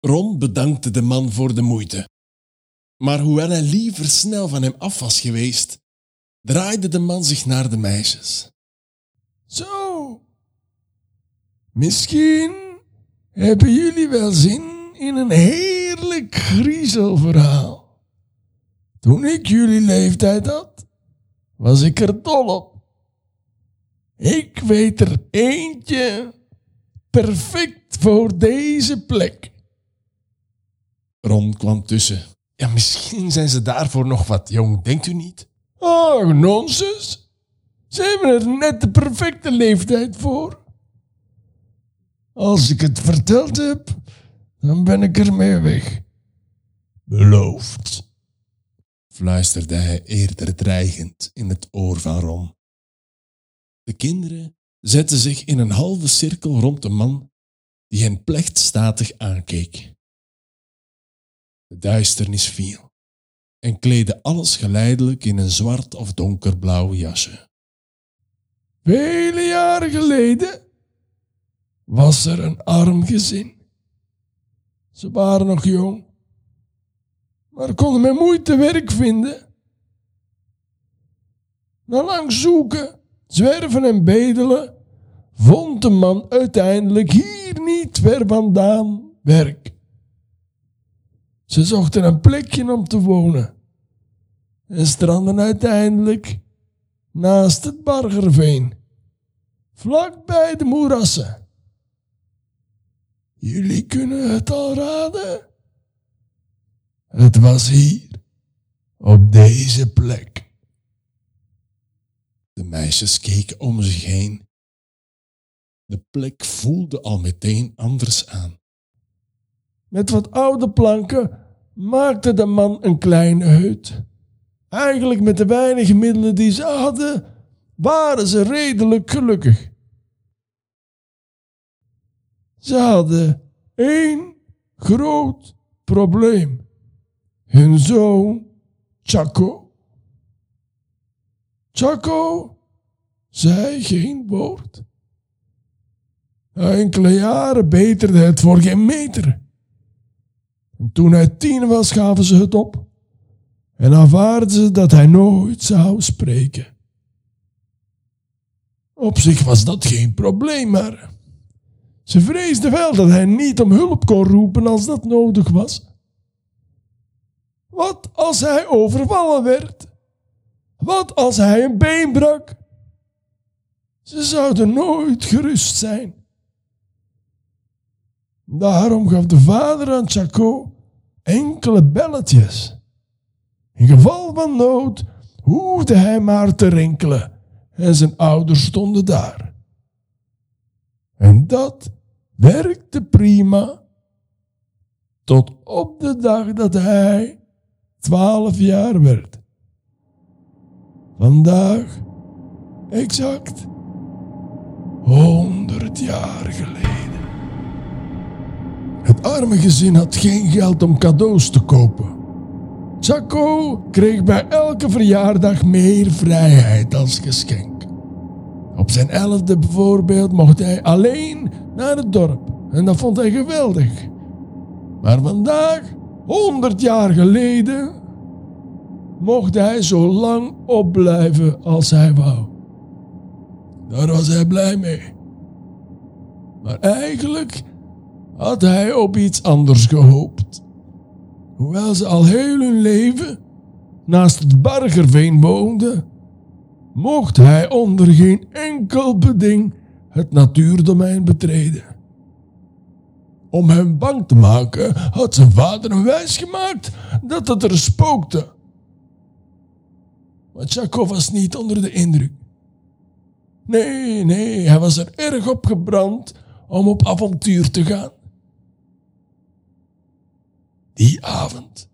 Ron bedankte de man voor de moeite. Maar hoewel hij liever snel van hem af was geweest, draaide de man zich naar de meisjes. Zo, misschien hebben jullie wel zin in een heerlijk griezelverhaal. Toen ik jullie leeftijd had, was ik er dol op. Ik weet er eentje perfect voor deze plek. Ron kwam tussen. Ja, misschien zijn ze daarvoor nog wat jong, denkt u niet? Oh, nonsens. Ze hebben er net de perfecte leeftijd voor. Als ik het verteld heb, dan ben ik ermee weg. Beloofd, fluisterde hij eerder dreigend in het oor van Ron. De kinderen zetten zich in een halve cirkel rond de man die hen plechtstatig aankeek. De duisternis viel en kleedde alles geleidelijk in een zwart of donkerblauw jasje. Vele jaren geleden was er een arm gezin. Ze waren nog jong, maar konden met moeite werk vinden. Na lang zoeken, zwerven en bedelen, vond de man uiteindelijk hier niet ver vandaan werk. Ze zochten een plekje om te wonen en stranden uiteindelijk naast het Bargerveen, vlak bij de moerassen. Jullie kunnen het al raden. Het was hier, op deze plek. De meisjes keken om zich heen. De plek voelde al meteen anders aan. Met wat oude planken maakte de man een kleine hut. Eigenlijk met de weinige middelen die ze hadden, waren ze redelijk gelukkig. Ze hadden één groot probleem. Hun zoon Chaco. Chaco zei geen woord. Enkele jaren beterde het voor geen meter. En toen hij tien was, gaven ze het op en aanvaarden ze dat hij nooit zou spreken. Op zich was dat geen probleem, maar ze vreesden wel dat hij niet om hulp kon roepen als dat nodig was. Wat als hij overvallen werd? Wat als hij een been brak? Ze zouden nooit gerust zijn. Daarom gaf de vader aan Chaco enkele belletjes. In geval van nood hoefde hij maar te rinkelen en zijn ouders stonden daar. En dat werkte prima tot op de dag dat hij twaalf jaar werd. Vandaag exact honderd jaar geleden. Arme gezin had geen geld om cadeaus te kopen. Chaco kreeg bij elke verjaardag meer vrijheid als geschenk. Op zijn elfde bijvoorbeeld mocht hij alleen naar het dorp en dat vond hij geweldig. Maar vandaag, honderd jaar geleden, mocht hij zo lang opblijven als hij wou. Daar was hij blij mee. Maar eigenlijk had hij op iets anders gehoopt. Hoewel ze al heel hun leven naast het Bargerveen woonden, mocht hij onder geen enkel beding het natuurdomein betreden. Om hem bang te maken had zijn vader hem wijsgemaakt dat het er spookte. Maar Tchakov was niet onder de indruk. Nee, nee, hij was er erg op gebrand om op avontuur te gaan die avond.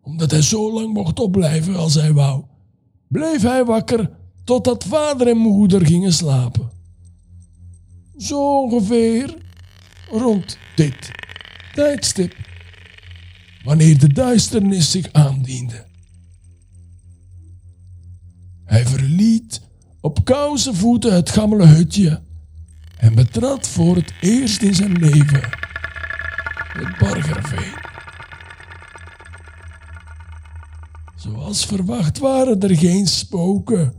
Omdat hij zo lang mocht opblijven als hij wou, bleef hij wakker totdat vader en moeder gingen slapen. Zo ongeveer rond dit tijdstip, wanneer de duisternis zich aandiende. Hij verliet op koude voeten het gammele hutje en betrad voor het eerst in zijn leven het Bargerveen. Zoals verwacht waren er geen spoken,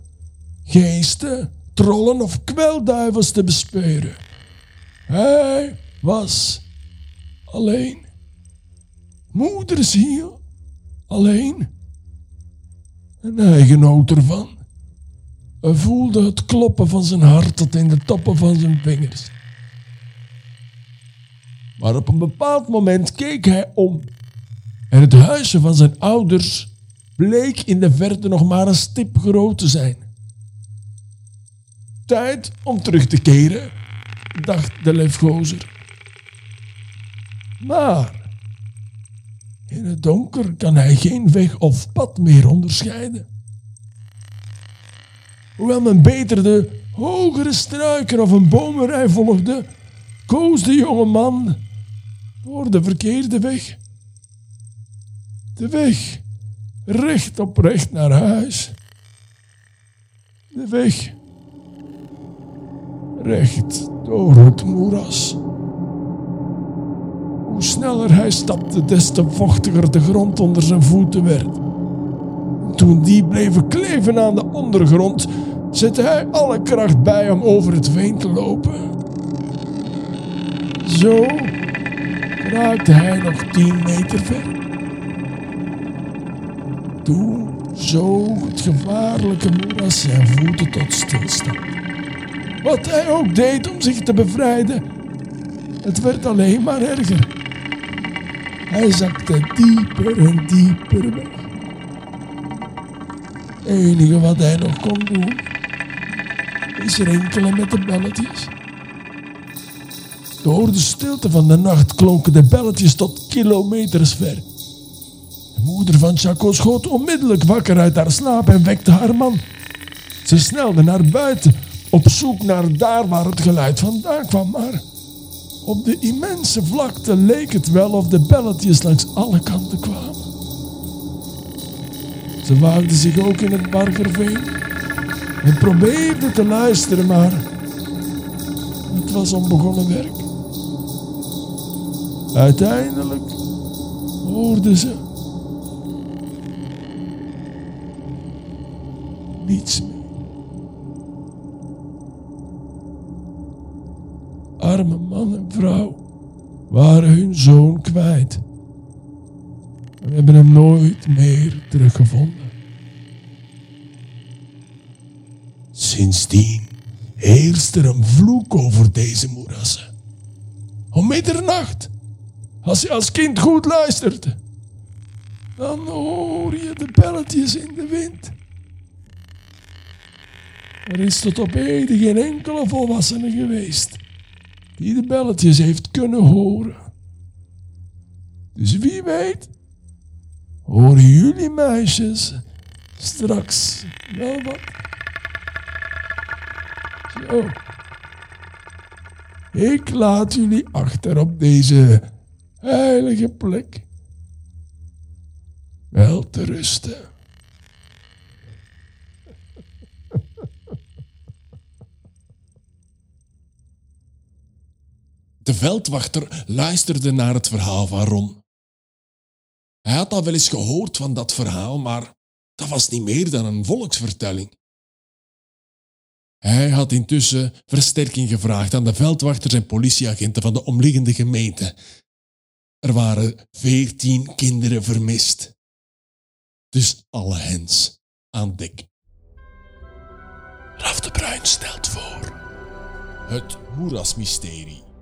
geesten, trollen of kwelduivels te bespeuren. Hij was alleen. Moederziel, alleen. En hij genoot ervan. Hij voelde het kloppen van zijn hart tot in de toppen van zijn vingers. Maar op een bepaald moment keek hij om. En het huisje van zijn ouders bleek in de verte nog maar een stip groot te zijn. Tijd om terug te keren, dacht de lefgozer. Maar in het donker kan hij geen weg of pad meer onderscheiden. Hoewel men beter de hogere struiken of een bomenrij volgde, koos de jonge man voor de verkeerde weg. De weg recht naar huis. De weg recht door het moeras. Hoe sneller hij stapte, des te vochtiger de grond onder zijn voeten werd. Toen die bleven kleven aan de ondergrond, zette hij alle kracht bij om over het veen te lopen. Zo raakte hij nog tien meter ver. Toen zoog het gevaarlijke moeras zijn voeten tot stilstand. Wat hij ook deed om zich te bevrijden, het werd alleen maar erger. Hij zakte dieper en dieper weg. Het enige wat hij nog kon doen, is rinkelen met de belletjes. Door de stilte van de nacht klonken de belletjes tot kilometers ver. De moeder van Chaco schoot onmiddellijk wakker uit haar slaap en wekte haar man. Ze snelde naar buiten op zoek naar daar waar het geluid vandaan kwam, maar op de immense vlakte leek het wel of de belletjes langs alle kanten kwamen. Ze waagde zich ook in het Bargerveen en probeerde te luisteren, maar het was onbegonnen werk. Uiteindelijk hoorde ze niets meer. Arme man en vrouw waren hun zoon kwijt. We hebben hem nooit meer teruggevonden. Sindsdien heerst er een vloek over deze moerassen. Om middernacht, als je als kind goed luistert, dan hoor je de belletjes in de wind. Er is tot op heden geen enkele volwassene geweest die de belletjes heeft kunnen horen. Dus wie weet, horen jullie meisjes straks wel wat? Zo. Ik laat jullie achter op deze heilige plek. Wel te rusten. De veldwachter luisterde naar het verhaal van Ron. Hij had al wel eens gehoord van dat verhaal, maar dat was niet meer dan een volksvertelling. Hij had intussen versterking gevraagd aan de veldwachters en politieagenten van de omliggende gemeente. Er waren veertien kinderen vermist. Dus alle hens aan dek. Raf de Bruin stelt voor. Het Moerasmysterie.